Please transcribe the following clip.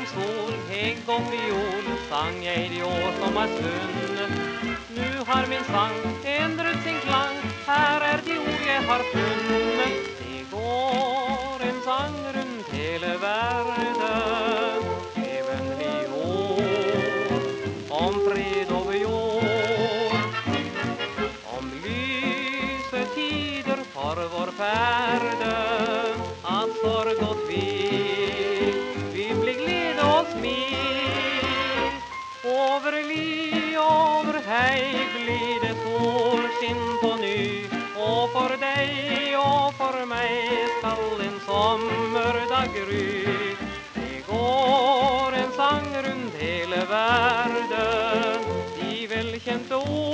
och fiol sang jag i de år som var svunnet Nu har min sang ändrat sin klang Här är de ord jag har funnit Det går en sang runt hela världen. by över hej glider solskin på ny. Och för dig och för mig skall en sommardag gry. Det går en sång runt hela världen i välkänt ord.